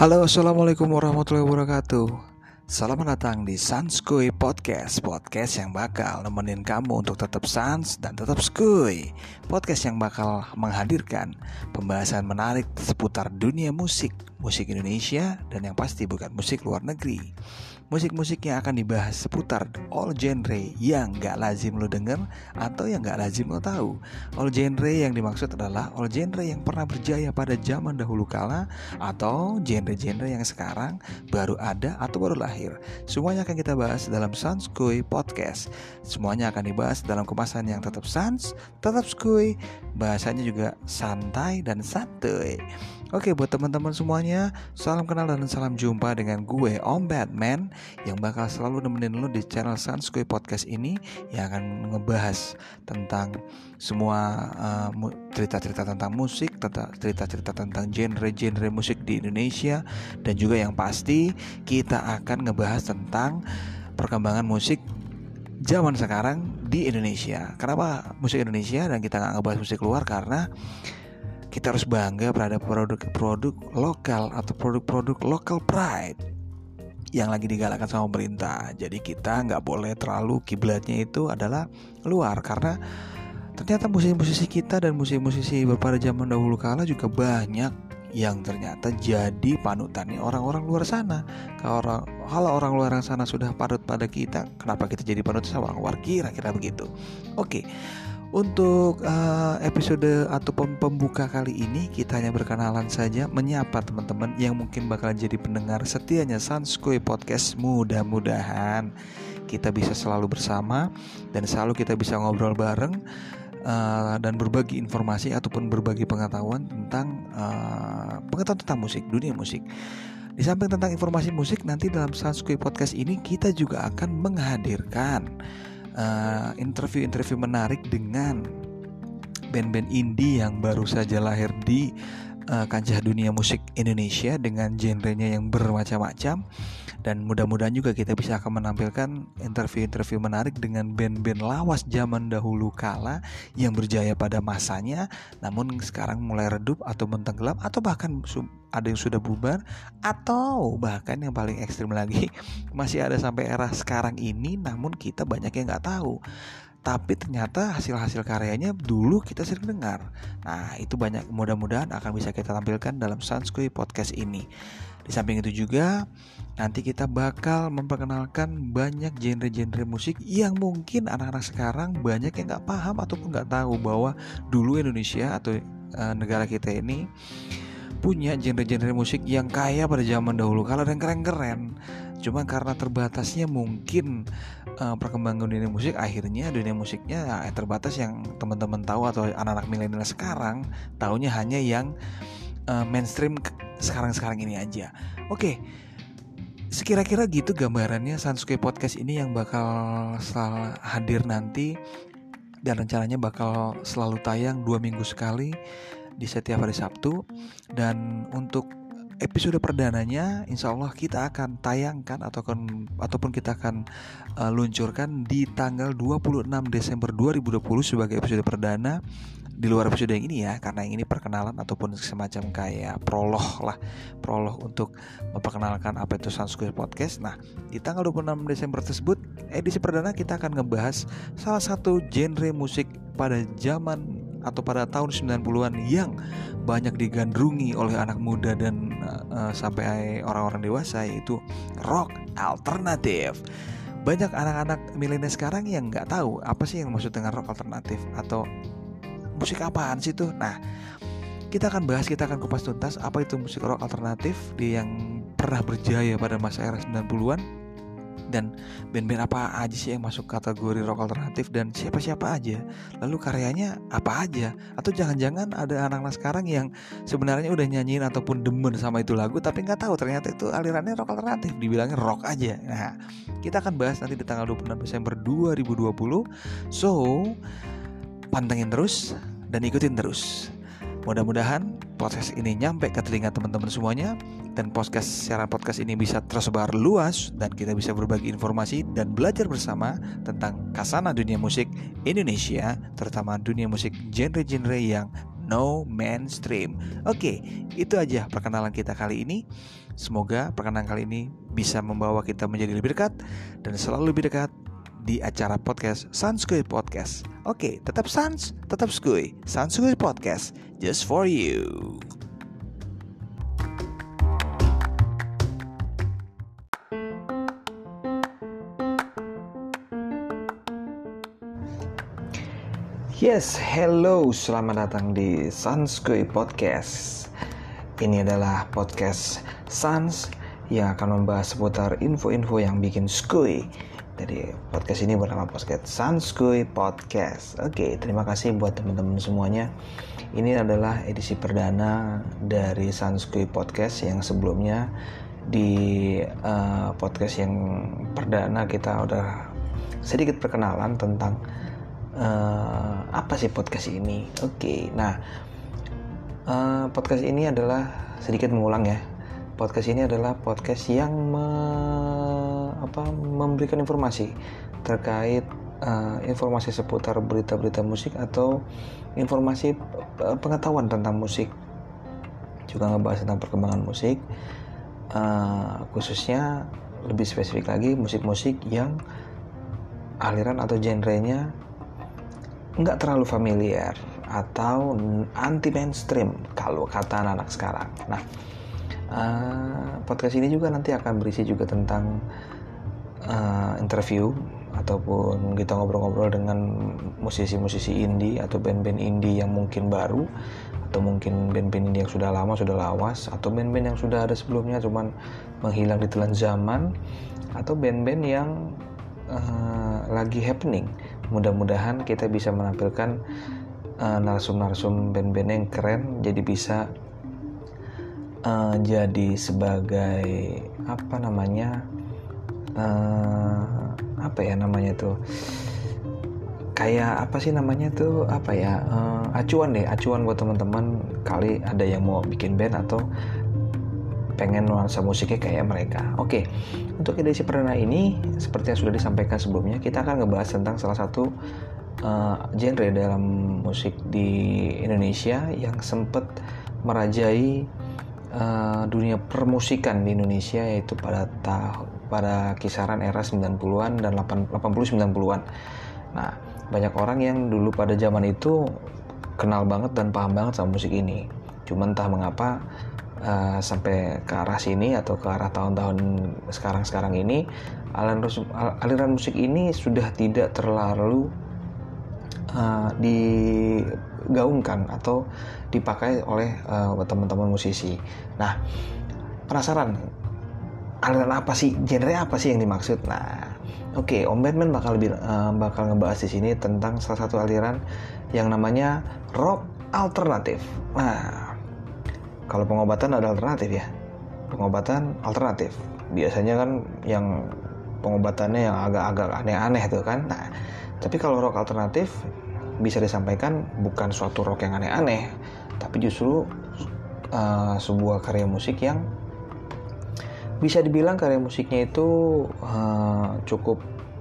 Halo, assalamualaikum warahmatullahi wabarakatuh. Selamat datang di Sanskui Podcast Podcast yang bakal nemenin kamu untuk tetap sans dan tetap skuy Podcast yang bakal menghadirkan pembahasan menarik seputar dunia musik Musik Indonesia dan yang pasti bukan musik luar negeri Musik-musik yang akan dibahas seputar all genre yang gak lazim lo denger atau yang gak lazim lo tahu. All genre yang dimaksud adalah all genre yang pernah berjaya pada zaman dahulu kala atau genre-genre yang sekarang baru ada atau baru lahir. Semuanya akan kita bahas dalam Sanskui Podcast. Semuanya akan dibahas dalam kemasan yang tetap sans, tetap skui, bahasanya juga santai dan santuy. Oke buat teman-teman semuanya Salam kenal dan salam jumpa dengan gue Om Batman Yang bakal selalu nemenin lo di channel Sanskui Podcast ini Yang akan ngebahas tentang semua uh, cerita-cerita tentang musik Cerita-cerita tentang genre-genre musik di Indonesia Dan juga yang pasti kita akan ngebahas tentang perkembangan musik zaman sekarang di Indonesia. Kenapa musik Indonesia dan kita nggak ngebahas musik luar? Karena kita harus bangga pada produk-produk lokal atau produk-produk local pride yang lagi digalakan sama pemerintah. Jadi kita nggak boleh terlalu kiblatnya itu adalah luar karena ternyata musisi-musisi kita dan musisi-musisi pada zaman dahulu kala juga banyak yang ternyata jadi panutannya orang-orang luar sana. Kalau orang kalau orang luar sana sudah panut pada kita, kenapa kita jadi panut sama orang luar? Kira-kira begitu. Oke. Untuk uh, episode ataupun pembuka kali ini kita hanya berkenalan saja menyapa teman-teman yang mungkin bakal jadi pendengar setianya Sanskoy Podcast. Mudah-mudahan kita bisa selalu bersama dan selalu kita bisa ngobrol bareng uh, dan berbagi informasi ataupun berbagi pengetahuan tentang uh, pengetahuan tentang musik, dunia musik. Di samping tentang informasi musik nanti dalam Sanskoy Podcast ini kita juga akan menghadirkan interview-interview uh, menarik dengan band-band indie yang baru saja lahir di uh, kancah dunia musik Indonesia dengan genrenya yang bermacam-macam dan mudah-mudahan juga kita bisa akan menampilkan interview-interview menarik dengan band-band lawas zaman dahulu kala yang berjaya pada masanya namun sekarang mulai redup atau mentenggelam atau bahkan ada yang sudah bubar atau bahkan yang paling ekstrim lagi masih ada sampai era sekarang ini namun kita banyak yang nggak tahu tapi ternyata hasil-hasil karyanya dulu kita sering dengar. Nah, itu banyak mudah-mudahan akan bisa kita tampilkan dalam Sanskui podcast ini. Di samping itu juga nanti kita bakal memperkenalkan banyak genre-genre musik yang mungkin anak-anak sekarang banyak yang nggak paham ataupun nggak tahu bahwa dulu Indonesia atau e, negara kita ini punya genre-genre musik yang kaya pada zaman dahulu. Kalau yang keren-keren cuma karena terbatasnya mungkin uh, perkembangan dunia musik akhirnya dunia musiknya uh, terbatas yang teman-teman tahu atau anak-anak milenial sekarang tahunya hanya yang uh, mainstream sekarang-sekarang ini aja oke okay. Sekira-kira gitu gambarannya Sansuke Podcast ini yang bakal hadir nanti dan rencananya bakal selalu tayang dua minggu sekali di setiap hari Sabtu dan untuk episode perdananya insya Allah kita akan tayangkan ataupun ataupun kita akan uh, luncurkan di tanggal 26 Desember 2020 sebagai episode perdana di luar episode yang ini ya karena yang ini perkenalan ataupun semacam kayak prolog lah prolog untuk memperkenalkan apa itu Sanskrit Podcast nah di tanggal 26 Desember tersebut edisi perdana kita akan ngebahas salah satu genre musik pada zaman atau pada tahun 90-an yang banyak digandrungi oleh anak muda dan uh, sampai orang-orang dewasa yaitu rock alternatif. Banyak anak-anak milenial sekarang yang nggak tahu apa sih yang maksud dengan rock alternatif atau musik apaan sih itu. Nah, kita akan bahas, kita akan kupas tuntas apa itu musik rock alternatif di yang pernah berjaya pada masa era 90-an dan band-band apa aja sih yang masuk kategori rock alternatif dan siapa-siapa aja? Lalu karyanya apa aja? Atau jangan-jangan ada anak-anak sekarang yang sebenarnya udah nyanyiin ataupun demen sama itu lagu tapi nggak tahu ternyata itu alirannya rock alternatif dibilangnya rock aja. Nah kita akan bahas nanti di tanggal 26 Desember 2020 so pantengin terus dan ikutin terus Mudah-mudahan podcast ini nyampe ke telinga teman-teman semuanya dan podcast siaran podcast ini bisa tersebar luas dan kita bisa berbagi informasi dan belajar bersama tentang kasana dunia musik Indonesia, terutama dunia musik genre-genre yang no mainstream. Oke, itu aja perkenalan kita kali ini. Semoga perkenalan kali ini bisa membawa kita menjadi lebih dekat dan selalu lebih dekat di acara podcast Sanskui Podcast. Oke, tetap sans, tetap skui. Sanskui Podcast, just for you. Yes, hello, selamat datang di Sanskui Podcast. Ini adalah podcast Sans yang akan membahas seputar info-info yang bikin skui. Jadi podcast ini bernama podcast Sanskui Podcast. Oke, terima kasih buat teman-teman semuanya. Ini adalah edisi perdana dari Sanskui Podcast yang sebelumnya di uh, podcast yang perdana kita udah sedikit perkenalan tentang uh, apa sih podcast ini? Oke, nah uh, podcast ini adalah sedikit mengulang ya. Podcast ini adalah podcast yang apa, memberikan informasi terkait uh, informasi seputar berita-berita musik atau informasi pengetahuan tentang musik. Juga ngebahas tentang perkembangan musik, uh, khususnya lebih spesifik lagi musik-musik yang aliran atau genrenya nggak terlalu familiar atau anti mainstream kalau kata anak-anak sekarang. Nah, uh, podcast ini juga nanti akan berisi juga tentang uh, interview ataupun kita ngobrol-ngobrol dengan musisi-musisi indie atau band-band indie yang mungkin baru atau mungkin band-band indie yang sudah lama sudah lawas atau band-band yang sudah ada sebelumnya cuman menghilang di telan zaman atau band-band yang uh, lagi happening. Mudah-mudahan kita bisa menampilkan uh, narsum-narsum band-band yang keren jadi bisa uh, jadi sebagai apa namanya uh, apa ya namanya tuh? Kayak apa sih namanya tuh? Apa ya? Uh, acuan deh acuan buat teman-teman. Kali ada yang mau bikin band atau pengen nuansa musiknya kayak mereka. Oke, untuk edisi perdana ini seperti yang sudah disampaikan sebelumnya, kita akan ngebahas tentang salah satu uh, genre dalam musik di Indonesia yang sempat merajai uh, dunia permusikan di Indonesia yaitu pada tahun pada kisaran era 90-an dan 80-90-an. Nah, banyak orang yang dulu pada zaman itu kenal banget dan paham banget sama musik ini. Cuma entah mengapa uh, sampai ke arah sini atau ke arah tahun-tahun sekarang-sekarang ini aliran, musik ini sudah tidak terlalu uh, digaungkan atau dipakai oleh uh, teman-teman musisi. Nah, penasaran aliran apa sih, genre apa sih yang dimaksud? Nah, oke, okay, Om Batman bakal uh, bakal ngebahas di sini tentang salah satu aliran yang namanya rock alternatif. Nah, kalau pengobatan ada alternatif ya pengobatan alternatif biasanya kan yang pengobatannya yang agak-agak aneh-aneh tuh kan nah tapi kalau rock alternatif bisa disampaikan bukan suatu rock yang aneh-aneh tapi justru uh, sebuah karya musik yang bisa dibilang karya musiknya itu uh, cukup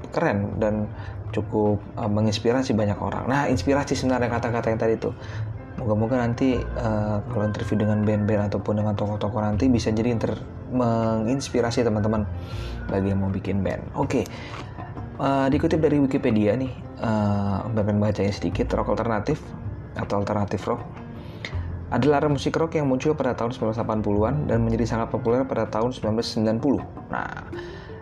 keren dan cukup uh, menginspirasi banyak orang. Nah, inspirasi sebenarnya kata-kata yang tadi itu moga-moga nanti uh, kalau interview dengan band-band ataupun dengan tokoh-tokoh nanti bisa jadi inter menginspirasi teman-teman bagi yang mau bikin band. Oke, okay. uh, dikutip dari Wikipedia nih, uh, band bacanya sedikit rock alternatif atau alternatif rock adalah musik rock yang muncul pada tahun 1980-an dan menjadi sangat populer pada tahun 1990. Nah,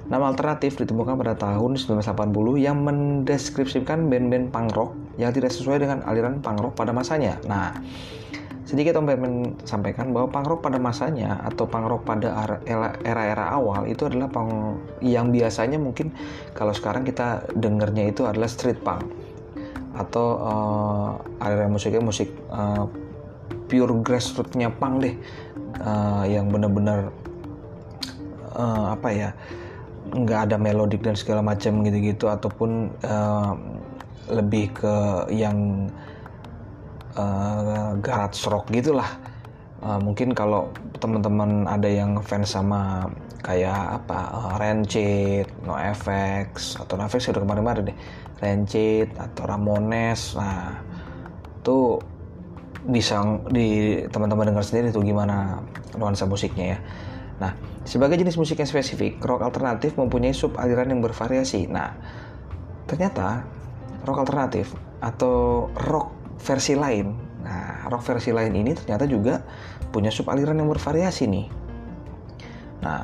Nama alternatif ditemukan pada tahun 1980 yang mendeskripsikan band-band punk rock yang tidak sesuai dengan aliran punk rock pada masanya. Nah, sedikit Om Batman sampaikan bahwa punk rock pada masanya atau punk rock pada era-era awal itu adalah punk yang biasanya mungkin kalau sekarang kita dengarnya itu adalah street punk atau uh, aliran musiknya musik uh, pure grassrootsnya punk deh uh, yang benar-benar uh, apa ya nggak ada melodik dan segala macam gitu-gitu ataupun uh, lebih ke yang uh, garage rock gitulah. Uh, mungkin kalau teman-teman ada yang fans sama kayak apa uh, Rancid, NoFX atau NoFX udah kemarin-kemarin deh Rancid atau Ramones nah tuh bisa di teman-teman dengar sendiri tuh gimana nuansa musiknya ya. Nah, sebagai jenis musik yang spesifik, rock alternatif mempunyai sub aliran yang bervariasi. Nah, ternyata rock alternatif atau rock versi lain, nah rock versi lain ini ternyata juga punya sub aliran yang bervariasi nih. Nah,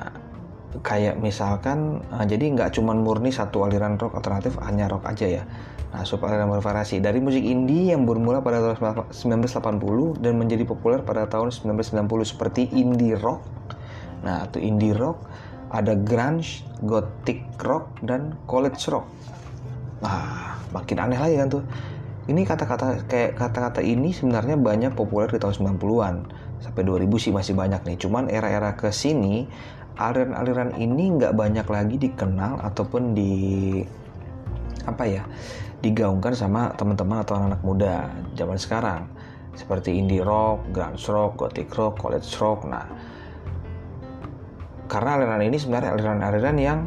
kayak misalkan, uh, jadi nggak cuma murni satu aliran rock alternatif hanya rock aja ya Nah, subaliran bervariasi dari musik indie yang bermula pada tahun 1980 dan menjadi populer pada tahun 1990 seperti indie rock. Nah, itu indie rock, ada grunge, gothic rock dan college rock. Nah, makin aneh lagi kan tuh. Ini kata-kata kayak kata-kata ini sebenarnya banyak populer di tahun 90-an. Sampai 2000 sih masih banyak nih. Cuman era-era ke sini aliran-aliran ini nggak banyak lagi dikenal ataupun di apa ya digaungkan sama teman-teman atau anak-anak muda zaman sekarang seperti indie rock, grunge rock, gothic rock, college rock. Nah, karena aliran ini sebenarnya aliran-aliran yang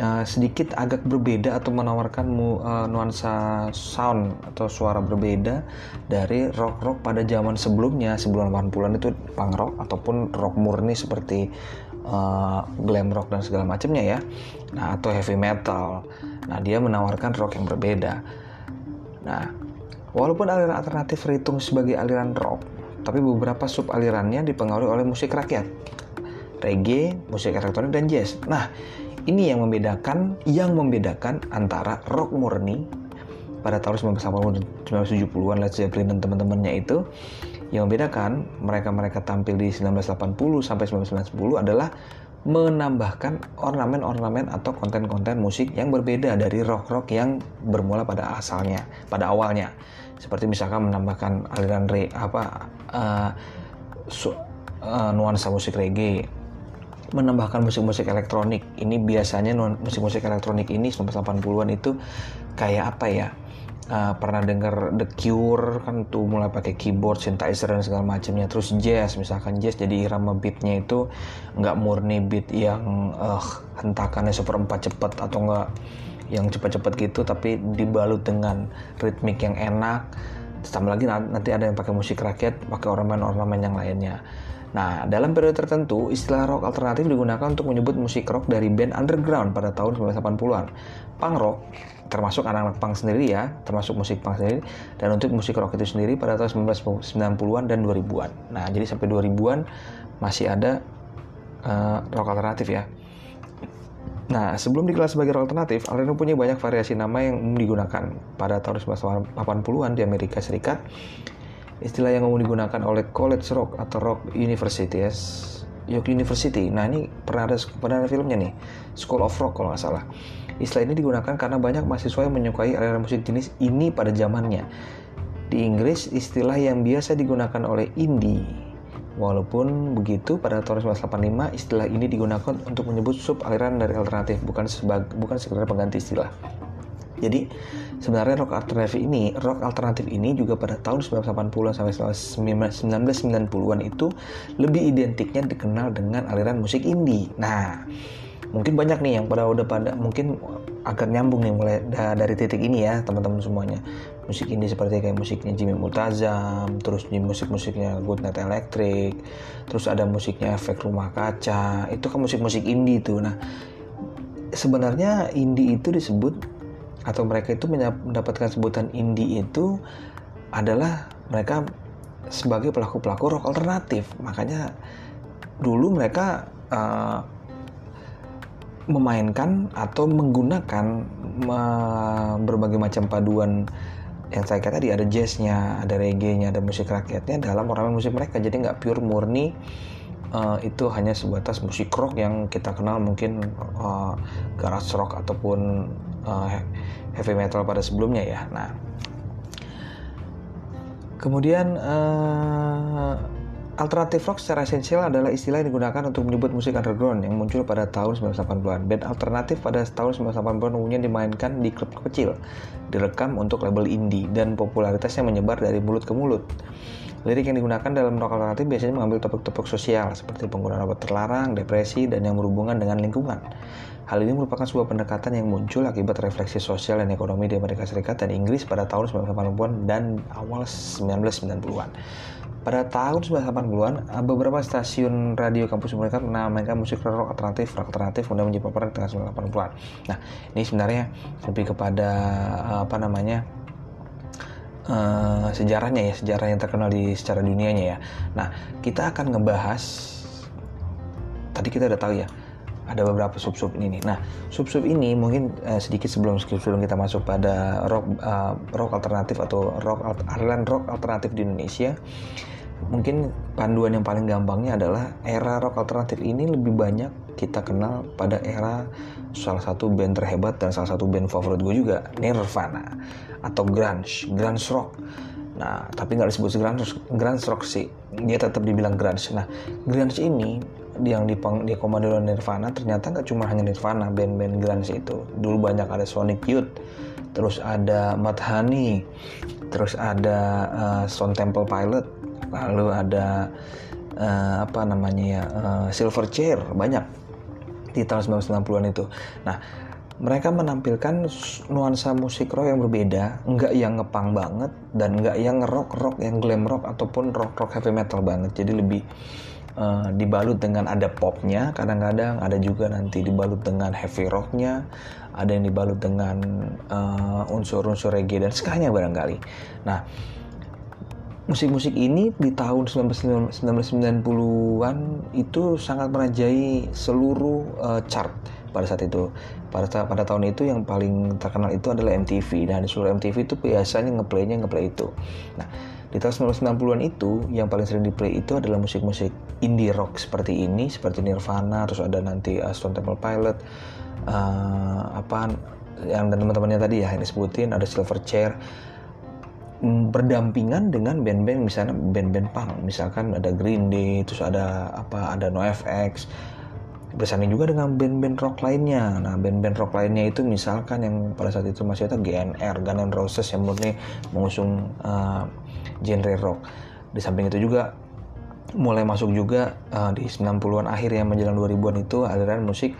uh, sedikit agak berbeda atau menawarkan uh, nuansa sound atau suara berbeda dari rock-rock pada zaman sebelumnya sebelum 80-an itu punk rock ataupun rock murni seperti uh, glam rock dan segala macamnya ya. Nah, atau heavy metal. Nah, dia menawarkan rock yang berbeda. Nah, walaupun aliran alternatif terhitung sebagai aliran rock, tapi beberapa sub alirannya dipengaruhi oleh musik rakyat, reggae, musik elektronik dan jazz. Nah, ini yang membedakan yang membedakan antara rock murni pada tahun 1980-1970-an Led Zeppelin dan teman-temannya itu yang membedakan mereka-mereka tampil di 1980 sampai 1990 adalah menambahkan ornamen-ornamen atau konten-konten musik yang berbeda dari rock-rock yang bermula pada asalnya, pada awalnya. Seperti misalkan menambahkan aliran re apa uh, su, uh, nuansa musik reggae, menambahkan musik-musik elektronik. Ini biasanya musik-musik elektronik ini 1980-an itu kayak apa ya? Uh, pernah dengar The Cure kan tuh mulai pakai keyboard, synthesizer dan segala macamnya. Terus jazz, misalkan jazz jadi irama beatnya itu nggak murni beat yang uh, hentakannya seperempat cepat atau nggak yang cepat-cepat gitu, tapi dibalut dengan ritmik yang enak. Tambah lagi nanti ada yang pakai musik rakyat, pakai ornamen-ornamen yang lainnya. Nah, dalam periode tertentu, istilah rock alternatif digunakan untuk menyebut musik rock dari band underground pada tahun 1980-an. Punk rock termasuk anak-anak punk sendiri ya, termasuk musik punk sendiri, dan untuk musik rock itu sendiri pada tahun 1990-an dan 2000-an. Nah, jadi sampai 2000-an masih ada uh, rock alternatif ya. Nah, sebelum dikelas sebagai rock alternatif, Alreno punya banyak variasi nama yang umum digunakan. Pada tahun 1980-an di Amerika Serikat, istilah yang umum digunakan oleh college rock atau rock universities, York University. Nah, ini pernah ada, pernah ada filmnya nih, School of Rock kalau nggak salah. Istilah ini digunakan karena banyak mahasiswa yang menyukai aliran musik jenis ini pada zamannya. Di Inggris, istilah yang biasa digunakan oleh indie. Walaupun begitu, pada tahun 1985 istilah ini digunakan untuk menyebut sub aliran dari alternatif, bukan sebagai bukan sekedar pengganti istilah. Jadi sebenarnya rock alternatif ini, rock alternatif ini juga pada tahun 1980 sampai 1990-an itu lebih identiknya dikenal dengan aliran musik indie. Nah, mungkin banyak nih yang pada udah pada mungkin agak nyambung nih mulai dari titik ini ya teman-teman semuanya. Musik indie seperti kayak musiknya Jimmy Multazam terus musik-musiknya Good Night Electric terus ada musiknya Efek Rumah Kaca itu kan musik-musik indie tuh. Nah sebenarnya indie itu disebut atau mereka itu mendapatkan sebutan indie itu adalah mereka sebagai pelaku-pelaku rock alternatif. Makanya dulu mereka uh, memainkan atau menggunakan uh, berbagai macam paduan yang saya kata tadi ada jazznya, ada reggae-nya, ada musik rakyatnya dalam ornamen musik mereka. Jadi nggak pure murni uh, itu hanya sebatas musik rock yang kita kenal mungkin uh, garage rock ataupun uh, heavy metal pada sebelumnya ya. Nah, kemudian Alternatif rock secara esensial adalah istilah yang digunakan untuk menyebut musik underground yang muncul pada tahun 1980-an. Band alternatif pada tahun 1980-an umumnya dimainkan di klub kecil, direkam untuk label indie, dan popularitasnya menyebar dari mulut ke mulut. Lirik yang digunakan dalam rock alternatif biasanya mengambil topik-topik sosial seperti penggunaan obat terlarang, depresi, dan yang berhubungan dengan lingkungan. Hal ini merupakan sebuah pendekatan yang muncul akibat refleksi sosial dan ekonomi di Amerika Serikat dan Inggris pada tahun 1980-an dan awal 1990-an. Pada tahun 1980-an, eh, beberapa stasiun radio kampus mereka menamakan musik rock alternatif, rock alternatif kemudian menjadi populer di tahun 1980-an. Nah, ini sebenarnya lebih kepada eh, apa namanya? Uh, sejarahnya ya, sejarah yang terkenal di secara dunianya ya. Nah, kita akan ngebahas tadi kita udah tahu ya, ada beberapa sub-sub ini. Nah, sub-sub ini mungkin uh, sedikit sebelum sebelum kita masuk pada rock uh, rock alternatif atau rock aliran rock alternatif di Indonesia mungkin panduan yang paling gampangnya adalah era rock alternatif ini lebih banyak kita kenal pada era salah satu band terhebat dan salah satu band favorit gue juga Nirvana atau grunge grunge rock. Nah tapi nggak disebut grunge grunge rock sih. Dia tetap dibilang grunge. Nah grunge ini yang di komando Nirvana ternyata nggak cuma hanya Nirvana band-band grunge itu. Dulu banyak ada Sonic Youth terus ada Mudhoney terus ada uh, Stone Temple Pilot lalu ada uh, apa namanya ya uh, silver chair banyak di tahun 1990-an itu. Nah, mereka menampilkan nuansa musik rock yang berbeda, enggak yang ngepang banget dan enggak yang rock rock yang glam rock ataupun rock rock heavy metal banget. Jadi lebih uh, dibalut dengan ada popnya, kadang-kadang ada juga nanti dibalut dengan heavy rocknya, ada yang dibalut dengan unsur-unsur uh, reggae dan sekalinya barangkali. Nah, musik-musik ini di tahun 1990-an itu sangat merajai seluruh uh, chart pada saat itu. Pada pada tahun itu yang paling terkenal itu adalah MTV dan di seluruh MTV itu biasanya ngeplaynya ngeplay itu. Nah, di tahun 1990-an itu yang paling sering diplay itu adalah musik-musik indie rock seperti ini, seperti Nirvana, terus ada nanti uh, Stone Temple Pilot, uh, apa yang dan teman-temannya tadi ya yang disebutin ada Silverchair berdampingan dengan band-band misalnya band-band punk. Misalkan ada Green Day terus ada apa ada NoFX bersanding juga dengan band-band rock lainnya. Nah band-band rock lainnya itu misalkan yang pada saat itu masih ada GNR Guns N' Roses yang murni mengusung uh, genre rock. Di samping itu juga mulai masuk juga uh, di 90-an akhir yang menjelang 2000-an itu aliran musik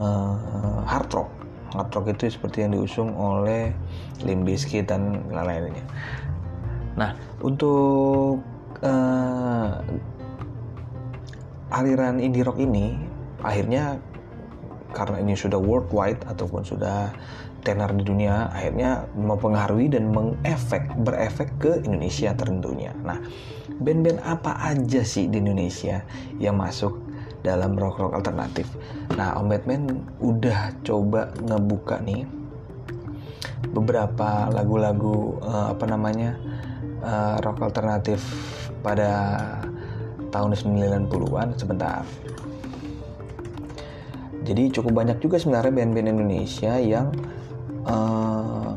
uh, hard rock. Hard rock itu seperti yang diusung oleh Limp dan lain-lainnya Nah, untuk uh, aliran indie rock ini akhirnya karena ini sudah worldwide ataupun sudah tenar di dunia, akhirnya mempengaruhi dan mengefek berefek ke Indonesia tentunya. Nah, band-band apa aja sih di Indonesia yang masuk dalam rock rock alternatif? Nah, Om Batman udah coba ngebuka nih beberapa lagu-lagu uh, apa namanya uh, rock alternatif pada tahun 90-an sebentar. Jadi cukup banyak juga sebenarnya band-band Indonesia yang uh,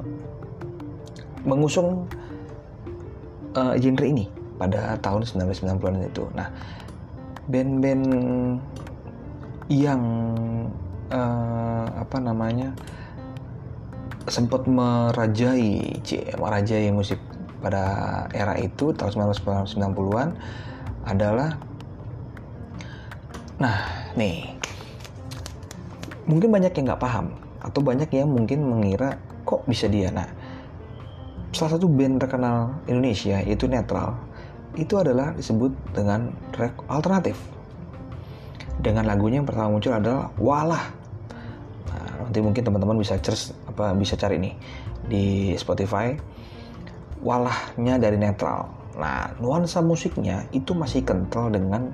mengusung uh, genre ini pada tahun 1990-an itu. Nah, band-band yang uh, apa namanya sempat merajai, merajai musik pada era itu tahun 1990-an adalah nah nih mungkin banyak yang nggak paham atau banyak yang mungkin mengira kok bisa dia? Nah salah satu band terkenal Indonesia yaitu Netral itu adalah disebut dengan rek alternatif. Dengan lagunya yang pertama muncul adalah Walah. Nah, nanti mungkin teman-teman bisa cari apa bisa cari nih di Spotify walahnya dari netral. Nah, nuansa musiknya itu masih kental dengan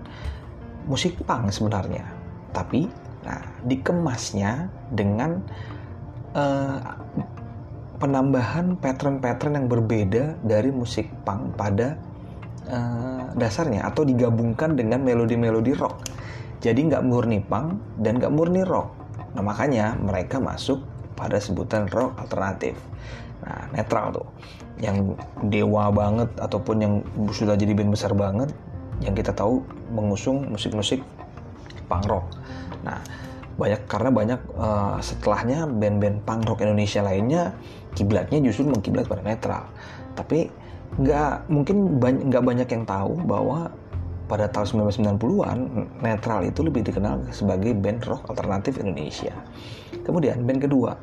musik punk sebenarnya. Tapi, nah, dikemasnya dengan uh, penambahan pattern-pattern yang berbeda dari musik punk pada uh, dasarnya atau digabungkan dengan melodi-melodi rock. Jadi nggak murni punk dan nggak murni rock. Nah makanya mereka masuk pada sebutan rock alternatif. Nah netral tuh yang dewa banget ataupun yang sudah jadi band besar banget yang kita tahu mengusung musik-musik punk rock. Nah, banyak karena banyak uh, setelahnya band-band punk rock Indonesia lainnya kiblatnya justru mengkiblat pada netral. Tapi nggak mungkin nggak banyak yang tahu bahwa pada tahun 1990-an netral itu lebih dikenal sebagai band rock alternatif Indonesia. Kemudian band kedua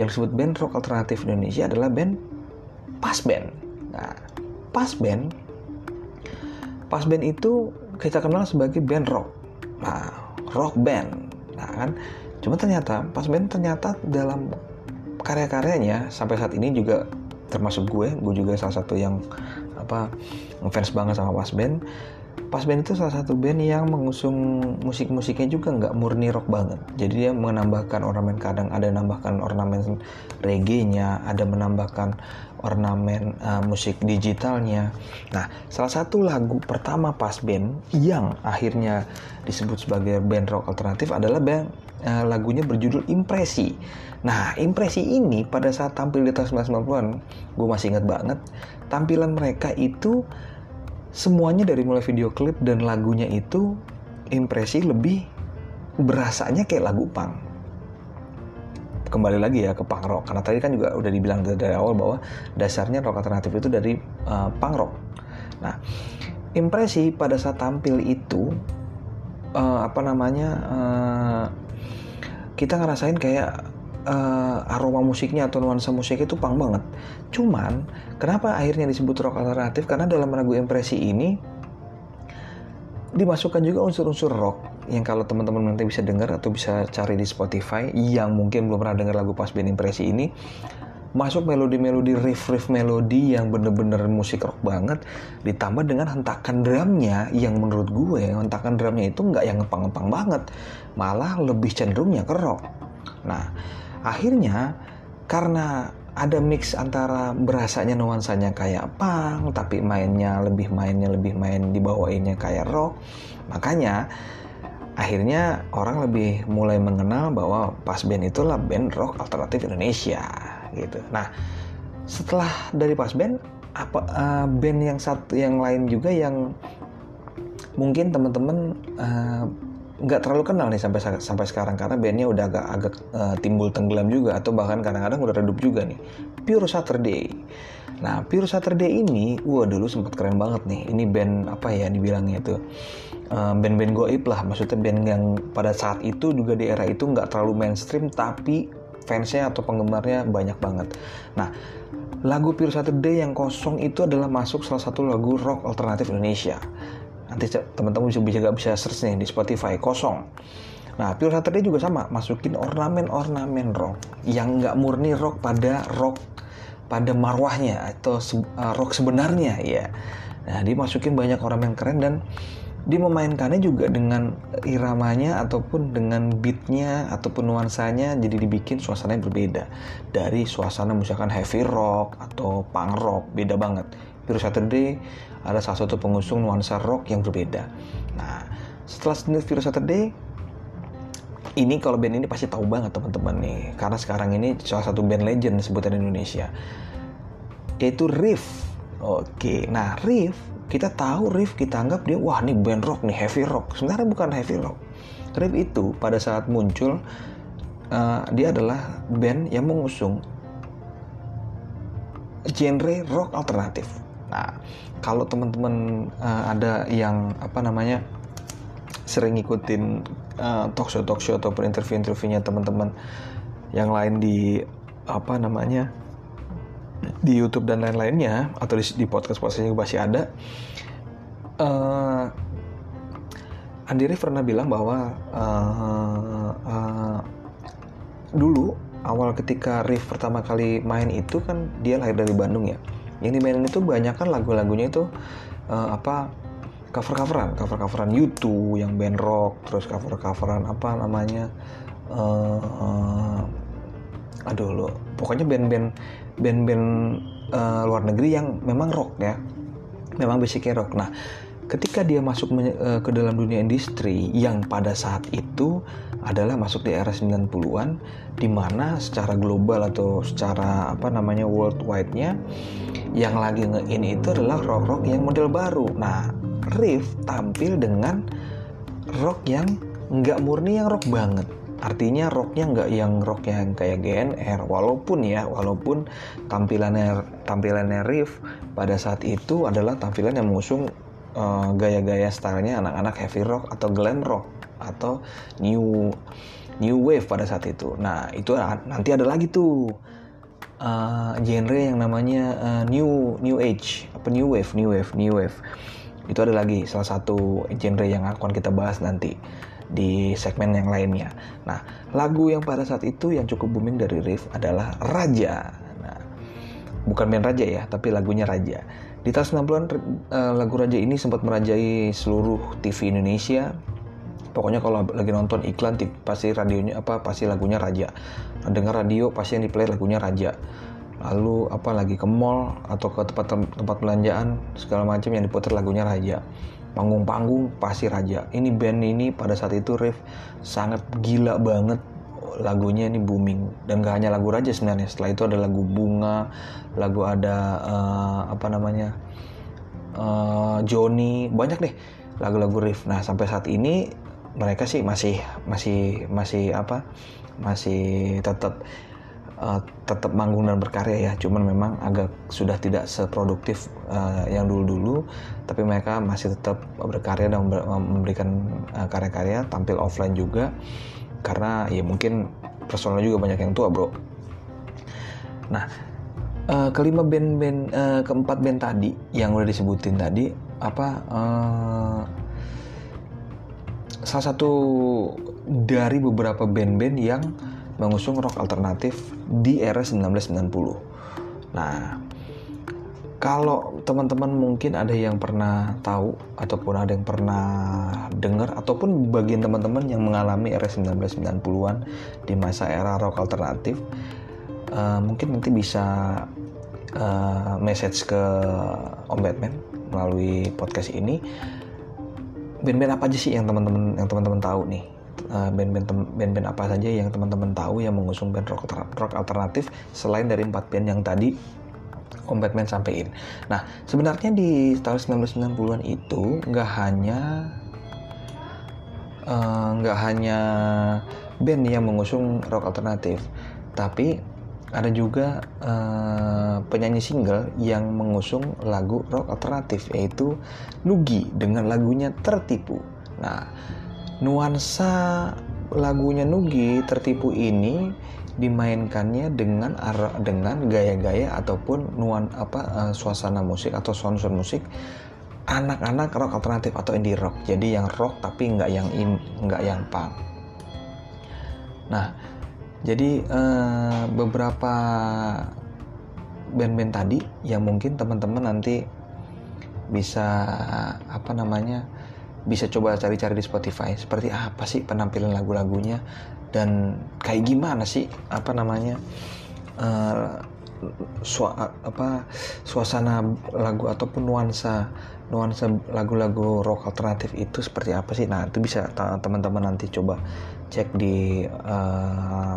yang disebut band rock alternatif Indonesia adalah band Pas Band. Nah, Pas Band Pas Band itu kita kenal sebagai band rock. Nah, rock band nah kan cuma ternyata pas band ternyata dalam karya-karyanya sampai saat ini juga termasuk gue gue juga salah satu yang apa ngefans banget sama pas band pas band itu salah satu band yang mengusung musik-musiknya juga nggak murni rock banget jadi dia menambahkan ornamen kadang ada menambahkan ornamen reggae-nya ada menambahkan ornamen uh, musik digitalnya. Nah, salah satu lagu pertama pas band yang akhirnya disebut sebagai band rock alternatif adalah band uh, lagunya berjudul Impresi. Nah, Impresi ini pada saat tampil di tahun 1990-an, gue masih ingat banget, tampilan mereka itu semuanya dari mulai video klip dan lagunya itu Impresi lebih berasanya kayak lagu punk kembali lagi ya ke punk rock karena tadi kan juga udah dibilang dari, awal bahwa dasarnya rock alternatif itu dari uh, punk rock. Nah, impresi pada saat tampil itu uh, apa namanya uh, kita ngerasain kayak uh, aroma musiknya atau nuansa musik itu punk banget. Cuman kenapa akhirnya disebut rock alternatif? Karena dalam lagu impresi ini dimasukkan juga unsur-unsur rock yang kalau teman-teman nanti bisa dengar atau bisa cari di Spotify yang mungkin belum pernah dengar lagu Pas Band Impresi ini masuk melodi-melodi riff-riff melodi yang bener-bener musik rock banget ditambah dengan hentakan drumnya yang menurut gue hentakan drumnya itu nggak yang ngepang-ngepang banget malah lebih cenderungnya ke rock nah akhirnya karena ada mix antara berasanya nuansanya kayak punk tapi mainnya lebih mainnya lebih main dibawainnya kayak rock makanya akhirnya orang lebih mulai mengenal bahwa Pas Band itulah band rock alternatif Indonesia gitu. Nah, setelah dari Pas Band apa uh, band yang satu yang lain juga yang mungkin teman-teman uh, nggak terlalu kenal nih sampai sampai sekarang karena bandnya udah agak agak uh, timbul tenggelam juga atau bahkan kadang-kadang udah redup juga nih. Pure Saturday. Nah Pure Saturday ini wah dulu sempat keren banget nih. Ini band apa ya dibilangnya itu? Band band-band goib lah. Maksudnya band yang pada saat itu juga di era itu nggak terlalu mainstream tapi fansnya atau penggemarnya banyak banget. Nah lagu Pure Saturday yang kosong itu adalah masuk salah satu lagu rock alternatif Indonesia nanti teman-teman bisa bisa bisa search nih di Spotify kosong. Nah Pure Saturday juga sama masukin ornamen-ornamen rock yang nggak murni rock pada rock pada marwahnya atau uh, rock sebenarnya ya nah dimasukin banyak ornamen keren dan dia memainkannya juga dengan iramanya ataupun dengan beatnya ataupun nuansanya jadi dibikin suasana yang berbeda. Dari suasana misalkan heavy rock atau punk rock beda banget Pure Saturday ada salah satu pengusung nuansa rock yang berbeda. Nah setelah sendiri Pure Saturday ini kalau band ini pasti tahu banget teman-teman nih. Karena sekarang ini salah satu band legend sebutan Indonesia. Yaitu Riff. Oke nah Riff kita tahu Riff kita anggap dia wah ini band rock nih heavy rock. Sebenarnya bukan heavy rock. Riff itu pada saat muncul uh, dia adalah band yang mengusung genre rock alternatif nah kalau teman-teman uh, ada yang apa namanya sering ngikutin uh, talk show talk show ataupun interview interviewnya teman-teman yang lain di apa namanya di YouTube dan lain-lainnya atau di, di podcast podcastnya masih ada uh, Andi Rif pernah bilang bahwa uh, uh, dulu awal ketika Rif pertama kali main itu kan dia lahir dari Bandung ya yang dimainin itu banyak kan lagu-lagunya itu uh, apa cover-coveran cover-coveran YouTube yang band rock terus cover-coveran apa namanya uh, uh, aduh lo pokoknya band-band band-band uh, luar negeri yang memang rock ya memang basicnya rock. Nah ketika dia masuk uh, ke dalam dunia industri yang pada saat itu adalah masuk di era 90-an di mana secara global atau secara apa namanya worldwide-nya yang lagi nge-in itu adalah rock-rock yang model baru. Nah, Riff tampil dengan rock yang nggak murni yang rock banget artinya rocknya nggak yang rock yang kayak GNR walaupun ya walaupun tampilannya tampilannya Riff pada saat itu adalah tampilan yang mengusung uh, gaya-gaya stylenya anak-anak heavy rock atau glam rock atau new new wave pada saat itu nah itu nanti ada lagi tuh uh, genre yang namanya uh, new new age apa new wave new wave new wave itu ada lagi salah satu genre yang akan kita bahas nanti di segmen yang lainnya. Nah, lagu yang pada saat itu yang cukup booming dari Riff adalah Raja. Nah, bukan band Raja ya, tapi lagunya Raja. Di tahun 90-an uh, lagu Raja ini sempat merajai seluruh TV Indonesia. Pokoknya kalau lagi nonton iklan pasti radionya apa pasti lagunya Raja. Dengar radio pasti yang di play lagunya Raja. Lalu apa lagi ke mall atau ke tempat tempat belanjaan segala macam yang diputar lagunya Raja. Panggung-panggung pasti Raja. Ini band ini pada saat itu Riff sangat gila banget. Lagunya ini booming. Dan gak hanya lagu Raja sebenarnya. Setelah itu ada lagu Bunga lagu ada uh, apa namanya uh, Joni. Banyak deh lagu-lagu Riff. Nah sampai saat ini mereka sih masih masih masih apa masih tetap uh, tetap manggung dan berkarya ya. Cuman memang agak sudah tidak seproduktif uh, yang dulu-dulu. Tapi mereka masih tetap berkarya dan memberikan uh, karya-karya tampil offline juga. Karena ya mungkin personal juga banyak yang tua bro. Nah uh, kelima band-band uh, keempat band tadi yang udah disebutin tadi apa uh, salah satu dari beberapa band-band yang mengusung rock alternatif di era 1990. Nah, kalau teman-teman mungkin ada yang pernah tahu ataupun ada yang pernah dengar ataupun bagian teman-teman yang mengalami era 1990-an di masa era rock alternatif, uh, mungkin nanti bisa uh, message ke Om Batman melalui podcast ini. Band-band apa aja sih yang teman-teman yang teman-teman tahu nih Eh, band-band band-band apa saja yang teman-teman tahu yang mengusung band rock, rock alternatif selain dari empat band yang tadi Om Batman sampaikan. Nah, sebenarnya di tahun 1990-an itu nggak hanya eh, nggak uh, hanya band yang mengusung rock alternatif, tapi ada juga uh, penyanyi single yang mengusung lagu rock alternatif yaitu Nugi dengan lagunya Tertipu. Nah, nuansa lagunya Nugi tertipu ini dimainkannya dengan dengan gaya-gaya ataupun nuan apa uh, suasana musik atau sound-sound musik anak-anak rock alternatif atau indie rock jadi yang rock tapi nggak yang in nggak yang punk nah jadi uh, beberapa band-band tadi yang mungkin teman-teman nanti bisa apa namanya bisa coba cari-cari di Spotify. Seperti apa sih penampilan lagu-lagunya? Dan kayak gimana sih apa namanya uh, sua, apa suasana lagu ataupun nuansa nuansa lagu-lagu rock alternatif itu seperti apa sih? Nah itu bisa teman-teman nanti coba cek di uh,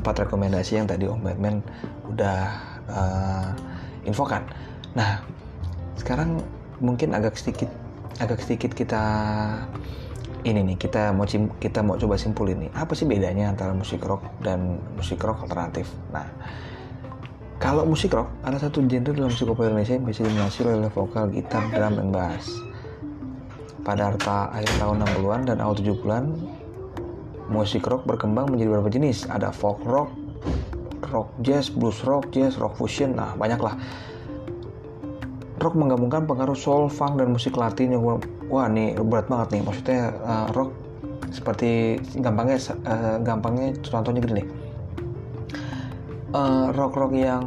empat rekomendasi yang tadi Om Batman udah uh, infokan. Nah sekarang mungkin agak sedikit agak sedikit kita ini nih kita mau kita mau coba simpulin nih apa sih bedanya antara musik rock dan musik rock alternatif? Nah kalau musik rock ada satu genre dalam musik pop Indonesia yang bisa dimensi oleh vokal, gitar, drum, dan bass. Pada harta akhir tahun 60-an dan awal 70-an musik rock berkembang menjadi beberapa jenis ada folk rock rock jazz, blues rock, jazz, rock fusion nah banyak lah rock menggabungkan pengaruh soul, funk dan musik Latin yang wah nih berat banget nih. Maksudnya uh, rock seperti gampangnya uh, gampangnya contohnya gini nih. Uh, rock-rock yang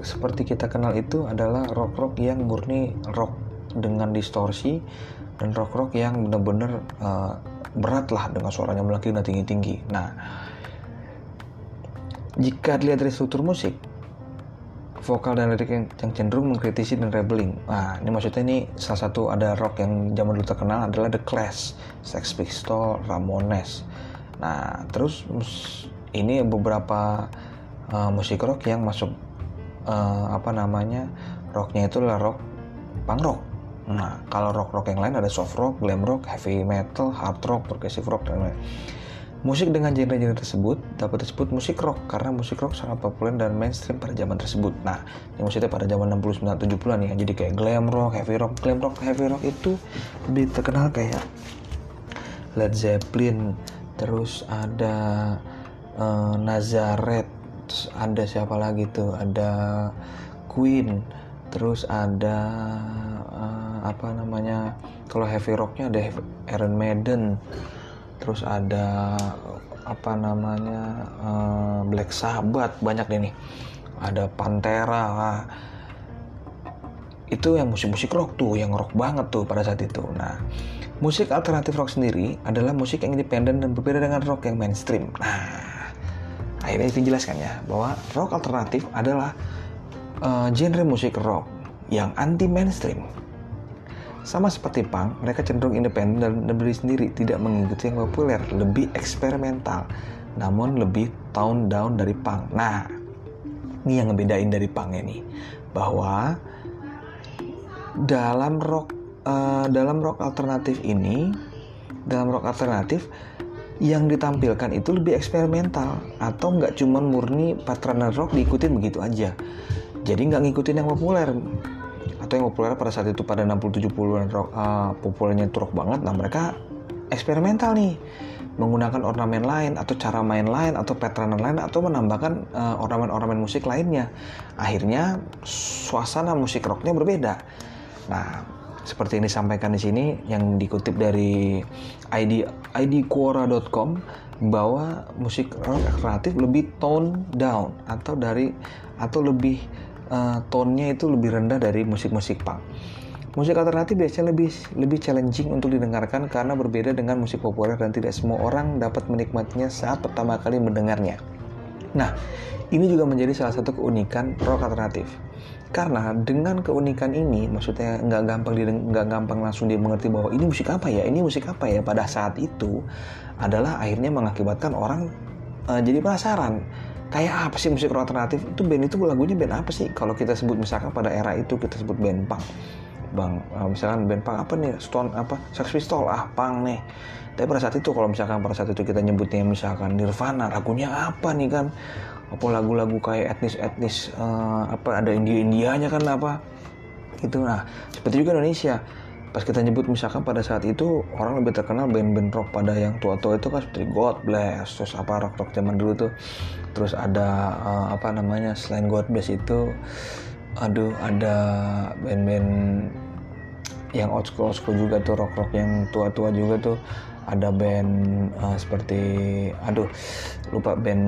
seperti kita kenal itu adalah rock-rock yang murni rock dengan distorsi dan rock-rock yang benar-benar uh, berat lah dengan suaranya melaki dan tinggi-tinggi. Nah, jika dilihat dari struktur musik, vokal dan lirik yang, yang cenderung mengkritisi dan rebelling. Nah, ini maksudnya ini salah satu ada rock yang zaman dulu terkenal adalah The Clash, Sex Pistols, Ramones. Nah, terus ini beberapa uh, musik rock yang masuk uh, apa namanya rocknya itu adalah rock punk rock. Nah, kalau rock-rock yang lain ada soft rock, glam rock, heavy metal, hard rock, progressive rock, dan lain-lain. Musik dengan genre-genre tersebut dapat disebut musik rock karena musik rock sangat populer dan mainstream pada zaman tersebut. Nah, ini maksudnya pada zaman 69 70-an ya. Jadi kayak glam rock, heavy rock, glam rock, heavy rock itu lebih terkenal kayak Led Zeppelin, terus ada uh, Nazareth, terus ada siapa lagi tuh? Ada Queen, terus ada apa namanya? Kalau heavy rocknya ada Iron Maiden, terus ada apa namanya uh, Black Sabbath banyak deh nih ada Pantera lah. itu yang musik-musik rock tuh yang rock banget tuh pada saat itu nah musik alternatif rock sendiri adalah musik yang independen dan berbeda dengan rock yang mainstream nah akhirnya itu jelaskan ya bahwa rock alternatif adalah uh, genre musik rock yang anti mainstream sama seperti punk, mereka cenderung independen dan berdiri sendiri, tidak mengikuti yang populer, lebih eksperimental, namun lebih tone down dari punk. Nah, ini yang ngebedain dari punk ini, bahwa dalam rock uh, dalam rock alternatif ini, dalam rock alternatif yang ditampilkan itu lebih eksperimental atau nggak cuma murni pattern rock diikutin begitu aja. Jadi nggak ngikutin yang populer, atau yang populer pada saat itu pada 60-70an rock uh, populernya itu rock banget nah mereka eksperimental nih. Menggunakan ornamen lain atau cara main lain atau pattern lain atau menambahkan uh, ornamen-ornamen musik lainnya. Akhirnya suasana musik rocknya berbeda. Nah seperti ini disampaikan di sini yang dikutip dari id idquora.com bahwa musik rock kreatif lebih tone down atau dari atau lebih uh, tone-nya itu lebih rendah dari musik-musik punk. Musik alternatif biasanya lebih lebih challenging untuk didengarkan karena berbeda dengan musik populer dan tidak semua orang dapat menikmatinya saat pertama kali mendengarnya. Nah, ini juga menjadi salah satu keunikan rock alternatif. Karena dengan keunikan ini, maksudnya nggak gampang nggak gampang langsung dia mengerti bahwa ini musik apa ya, ini musik apa ya pada saat itu adalah akhirnya mengakibatkan orang uh, jadi penasaran kayak apa sih musik alternatif? Itu band itu lagunya band apa sih? Kalau kita sebut misalkan pada era itu kita sebut band punk. Bang uh, misalkan band punk apa nih? Stone apa? Sex Pistol ah punk nih. Tapi pada saat itu kalau misalkan pada saat itu kita nyebutnya misalkan Nirvana lagunya apa nih kan? Apa lagu-lagu kayak etnis-etnis uh, apa ada India-Indianya kan apa? Itu nah seperti juga Indonesia pas kita nyebut misalkan pada saat itu orang lebih terkenal band-band rock pada yang tua-tua itu kan seperti God Bless terus apa rock-rock zaman dulu tuh. Terus ada uh, apa namanya selain God Bless itu aduh ada band-band yang old school old school juga tuh rock-rock yang tua-tua juga tuh. Ada band uh, seperti aduh lupa band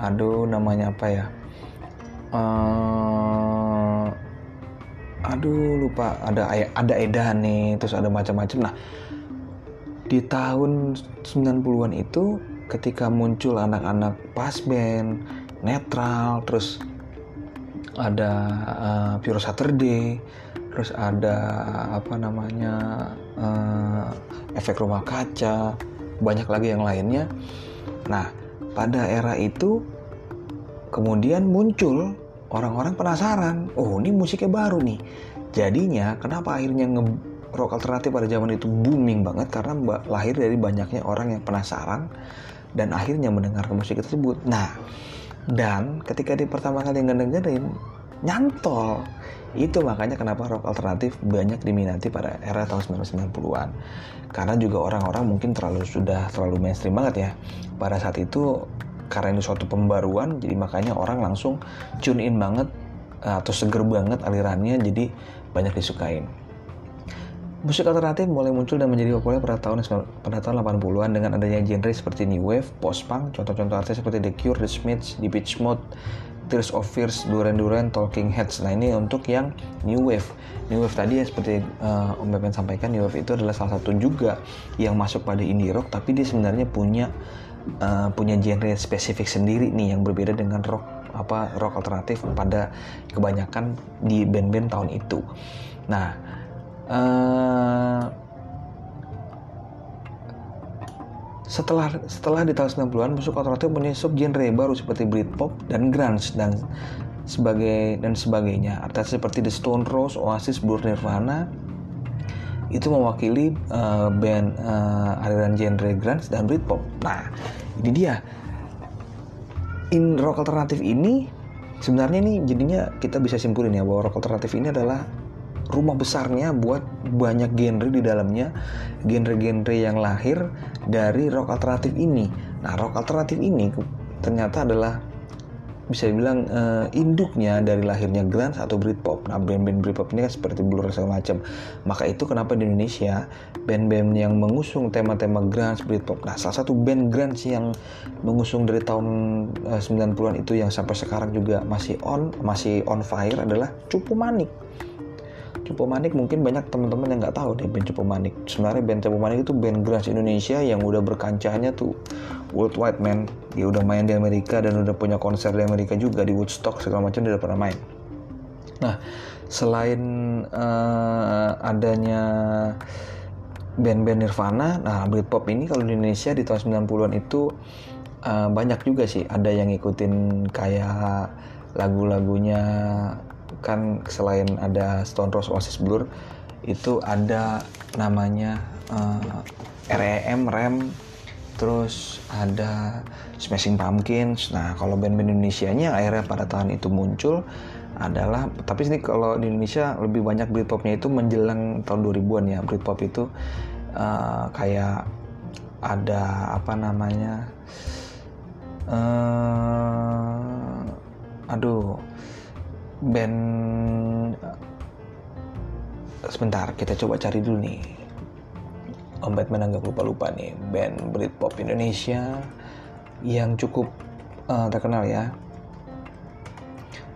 aduh namanya apa ya? Uh, aduh lupa. Ada ada edan nih terus ada macam-macam. Nah di tahun 90-an itu ketika muncul anak-anak pas band netral terus ada uh, Pure Saturday terus ada apa namanya uh, efek rumah kaca banyak lagi yang lainnya. Nah pada era itu kemudian muncul orang-orang penasaran oh ini musiknya baru nih. Jadinya kenapa akhirnya nge rock alternatif pada zaman itu booming banget? Karena lahir dari banyaknya orang yang penasaran dan akhirnya mendengar musik tersebut. Nah dan ketika di pertama kali ngedengerin nyantol. Itu makanya kenapa rock alternatif banyak diminati pada era tahun 1990-an karena juga orang-orang mungkin terlalu sudah terlalu mainstream banget ya. Pada saat itu karena ini suatu pembaruan jadi makanya orang langsung tune in banget eh, atau seger banget alirannya jadi banyak disukain Musik alternatif mulai muncul dan menjadi populer pada tahun pada tahun 80-an dengan adanya genre seperti new wave, post-punk, contoh-contoh artis seperti The Cure, The Smiths, Beach Mode, Tears of Fears, Duran Duran, Talking Heads. Nah ini untuk yang new wave. New wave tadi ya seperti uh, Om Bepen sampaikan, new wave itu adalah salah satu juga yang masuk pada indie rock, tapi dia sebenarnya punya uh, punya genre spesifik sendiri nih yang berbeda dengan rock apa rock alternatif pada kebanyakan di band-band tahun itu. Nah, uh, setelah setelah di tahun 90-an musik alternatif punya genre baru seperti Britpop dan grunge dan sebagai dan sebagainya. Artis seperti The Stone Roses, Oasis, Blur, Nirvana itu mewakili uh, band uh, aliran genre grunge dan Britpop. Nah, ini dia. In rock alternatif ini sebenarnya ini jadinya kita bisa simpulin ya bahwa rock alternatif ini adalah rumah besarnya buat banyak genre di dalamnya, genre-genre yang lahir dari rock alternatif ini. Nah, rock alternatif ini ternyata adalah bisa dibilang uh, induknya dari lahirnya grunge atau Britpop. Nah, band-band Britpop ini kan seperti Blur segala macam. Maka itu kenapa di Indonesia band-band yang mengusung tema-tema grunge, Britpop. Nah, salah satu band grunge yang mengusung dari tahun uh, eh, 90-an itu yang sampai sekarang juga masih on, masih on fire adalah Cupu Manik. Cupu Manik mungkin banyak teman-teman yang nggak tahu deh band Cupu Manik. Sebenarnya band Cupu Manik itu band grunge Indonesia yang udah berkancahnya tuh worldwide man. Dia udah main di Amerika dan udah punya konser di Amerika juga di Woodstock segala macam dia udah pernah main. Nah, selain uh, adanya band-band Nirvana, nah Britpop ini kalau di Indonesia di tahun 90-an itu uh, banyak juga sih. Ada yang ngikutin kayak lagu-lagunya kan selain ada Stone Roses Oasis Blur itu ada namanya uh, eh, REM REM terus ada Smashing Pumpkins. Nah kalau band-band Indonesia-nya akhirnya pada tahun itu muncul adalah tapi ini kalau di Indonesia lebih banyak Britpopnya itu menjelang tahun 2000-an ya Britpop itu uh, kayak ada apa namanya uh, aduh band sebentar kita coba cari dulu nih. Om Batman agak lupa-lupa nih band Britpop Indonesia yang cukup uh, terkenal ya.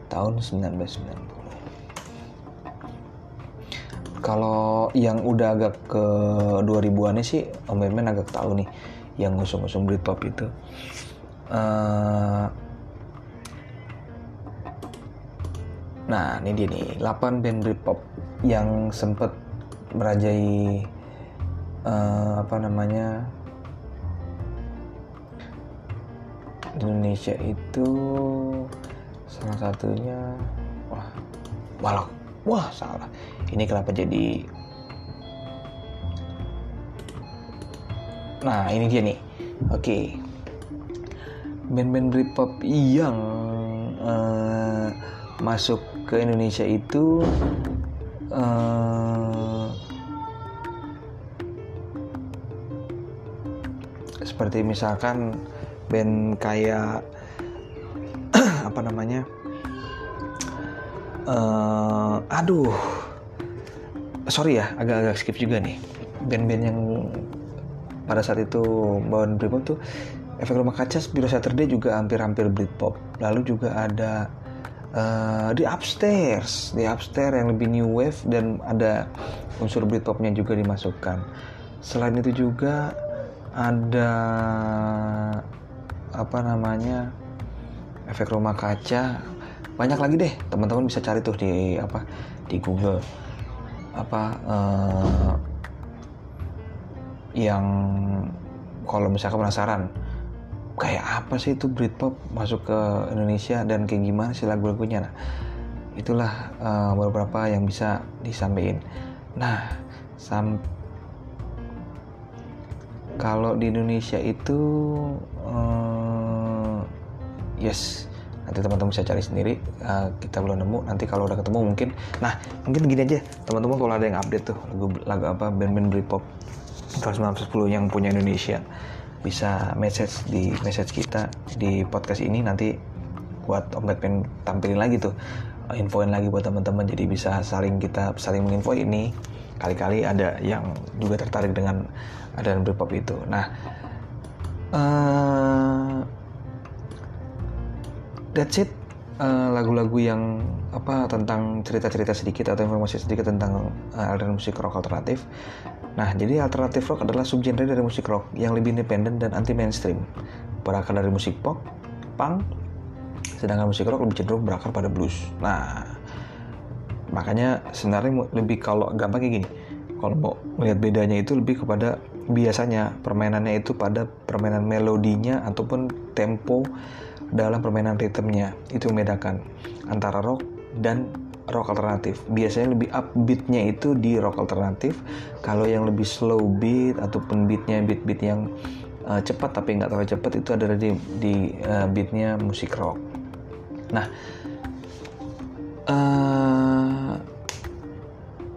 Tahun 1990 kalau yang udah agak ke 2000-an sih Om Batman agak tahu nih yang ngusung-ngusung Britpop itu. Uh, Nah, ini dia nih, 8 band Britpop yang sempat merajai uh, apa namanya Indonesia itu salah satunya wah malah wah salah. Ini kenapa jadi? Nah ini dia nih. Oke. Okay. band-band Britpop yang uh, masuk ke Indonesia itu uh, seperti misalkan band kayak apa namanya uh, aduh sorry ya agak-agak skip juga nih. Band-band yang pada saat itu bawain Britpop tuh efek rumah kaca Biro Saturday juga hampir-hampir Britpop. Lalu juga ada uh, di upstairs di upstairs yang lebih new wave dan ada unsur Britpopnya juga dimasukkan. Selain itu juga ada apa namanya efek rumah kaca. Banyak lagi deh teman-teman bisa cari tuh di apa di Google. Apa uh, yang kalau misalkan penasaran kayak apa sih itu Britpop masuk ke Indonesia dan kayak gimana sih lagu-lagunya? Nah itulah uh, beberapa yang bisa disampaikan. Nah sam kalau di Indonesia itu uh, yes nanti teman-teman bisa cari sendiri uh, kita belum nemu. Nanti kalau udah ketemu mungkin nah mungkin gini aja teman-teman kalau ada yang update tuh lagu lagu apa band-band Britpop tahun 1910 yang punya Indonesia bisa message di message kita di podcast ini. Nanti buat Om Batman tampilin lagi tuh infoin lagi buat teman-teman. Jadi bisa saling kita saling menginfo ini. Kali-kali ada yang juga tertarik dengan ada Britpop itu. Nah uh, that's it lagu lagu-lagu yang apa tentang cerita-cerita sedikit atau informasi sedikit tentang uh, aliran musik rock alternatif Nah, jadi alternatif rock adalah subgenre dari musik rock yang lebih independen dan anti mainstream. Berakar dari musik pop, punk, sedangkan musik rock lebih cenderung berakar pada blues. Nah, makanya sebenarnya lebih kalau gampang kayak gini. Kalau mau melihat bedanya itu lebih kepada biasanya permainannya itu pada permainan melodinya ataupun tempo dalam permainan ritmenya. Itu membedakan antara rock dan rock alternatif. Biasanya lebih upbeatnya itu di rock alternatif. Kalau yang lebih slow beat ataupun beatnya beat-beat yang uh, cepat tapi nggak terlalu cepat itu adalah di, di uh, beatnya musik rock. Nah, uh,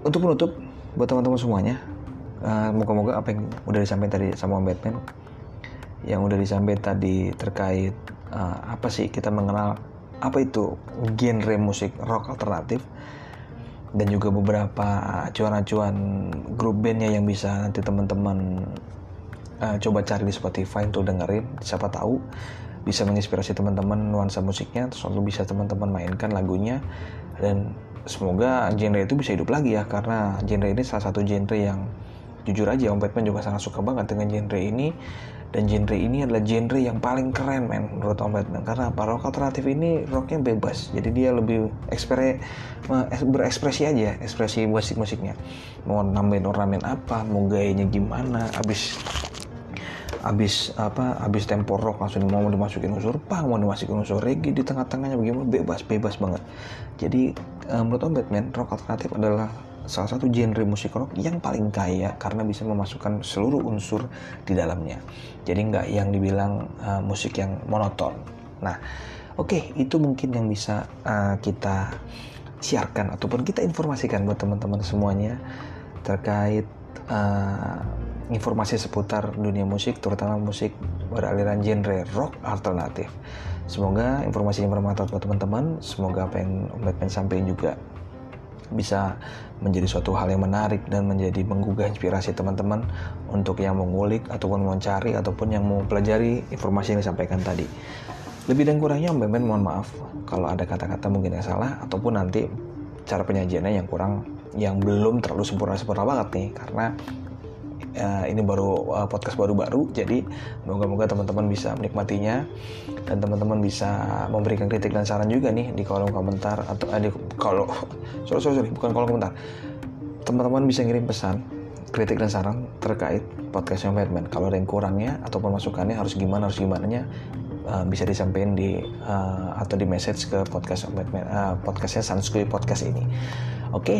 untuk menutup buat teman-teman semuanya, uh, moga-moga apa yang udah disampaikan tadi sama Batman, yang udah disampaikan tadi terkait uh, apa sih kita mengenal apa itu genre musik rock alternatif? Dan juga beberapa acuan-acuan grup bandnya yang bisa nanti teman-teman uh, coba cari di Spotify untuk dengerin. Siapa tahu bisa menginspirasi teman-teman nuansa musiknya terus lalu bisa teman-teman mainkan lagunya. Dan semoga genre itu bisa hidup lagi ya karena genre ini salah satu genre yang jujur aja Om Batman juga sangat suka banget dengan genre ini dan genre ini adalah genre yang paling keren men menurut Om Batman karena apa? Rock alternatif ini rocknya bebas. Jadi dia lebih ekspre, berekspresi aja ekspresi musik musiknya mau nambahin ornamen apa mau gayanya gimana abis abis apa abis tempo rock langsung mau dimasukin unsur punk mau dimasukin unsur reggae di tengah-tengahnya bagaimana bebas bebas banget. Jadi uh, menurut Om Batman rock alternatif adalah salah satu genre musik rock yang paling kaya karena bisa memasukkan seluruh unsur di dalamnya. Jadi nggak yang dibilang uh, musik yang monoton. Nah, oke okay, itu mungkin yang bisa uh, kita siarkan ataupun kita informasikan buat teman-teman semuanya terkait uh, informasi seputar dunia musik, terutama musik beraliran genre rock alternatif. Semoga informasi informasinya bermanfaat buat teman-teman. Semoga apa yang Om Batman sampaikan juga bisa menjadi suatu hal yang menarik dan menjadi menggugah inspirasi teman-teman untuk yang mengulik ataupun mau cari ataupun yang mau pelajari informasi yang disampaikan tadi. Lebih dan kurangnya Om Beben mohon maaf kalau ada kata-kata mungkin yang salah ataupun nanti cara penyajiannya yang kurang yang belum terlalu sempurna sempurna banget nih karena uh, ini baru uh, podcast baru-baru jadi moga-moga teman-teman bisa menikmatinya dan teman-teman bisa memberikan kritik dan saran juga nih di kolom komentar atau uh, di kalau sorry, sorry sorry bukan kolom komentar teman-teman bisa ngirim pesan kritik dan saran terkait podcast yang Batman kalau ada yang kurangnya ataupun masukannya harus gimana harus gimana nya uh, bisa disampaikan di uh, atau di message ke podcast Batman uh, podcastnya Sanskuy podcast ini oke okay?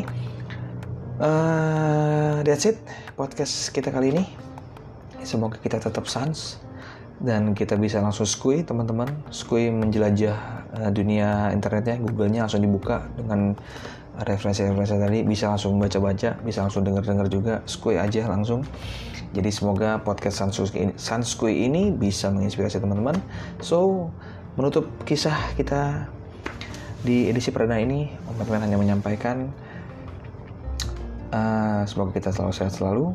Uh, that's it podcast kita kali ini. Semoga kita tetap sans dan kita bisa langsung skui teman-teman. Skui menjelajah uh, dunia internetnya. Googlenya langsung dibuka dengan referensi-referensi tadi. Bisa langsung baca-baca bisa langsung denger-denger juga. Skui aja langsung. Jadi semoga podcast Sanskui ini bisa menginspirasi teman-teman. So menutup kisah kita di edisi perdana ini. Om hanya menyampaikan uh, semoga kita selalu sehat selalu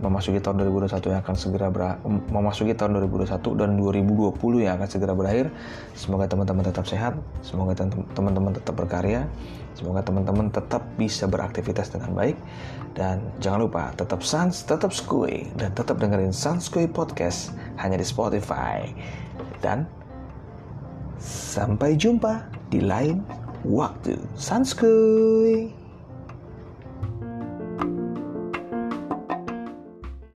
memasuki tahun 2021 yang akan segera ber memasuki tahun 2021 dan 2020 yang akan segera berakhir. Semoga teman-teman tetap sehat, semoga teman-teman tetap berkarya, semoga teman-teman tetap bisa beraktivitas dengan baik dan jangan lupa tetap sans, tetap skui dan tetap dengerin Sanskui Podcast hanya di Spotify. Dan sampai jumpa di lain waktu. Sanskui.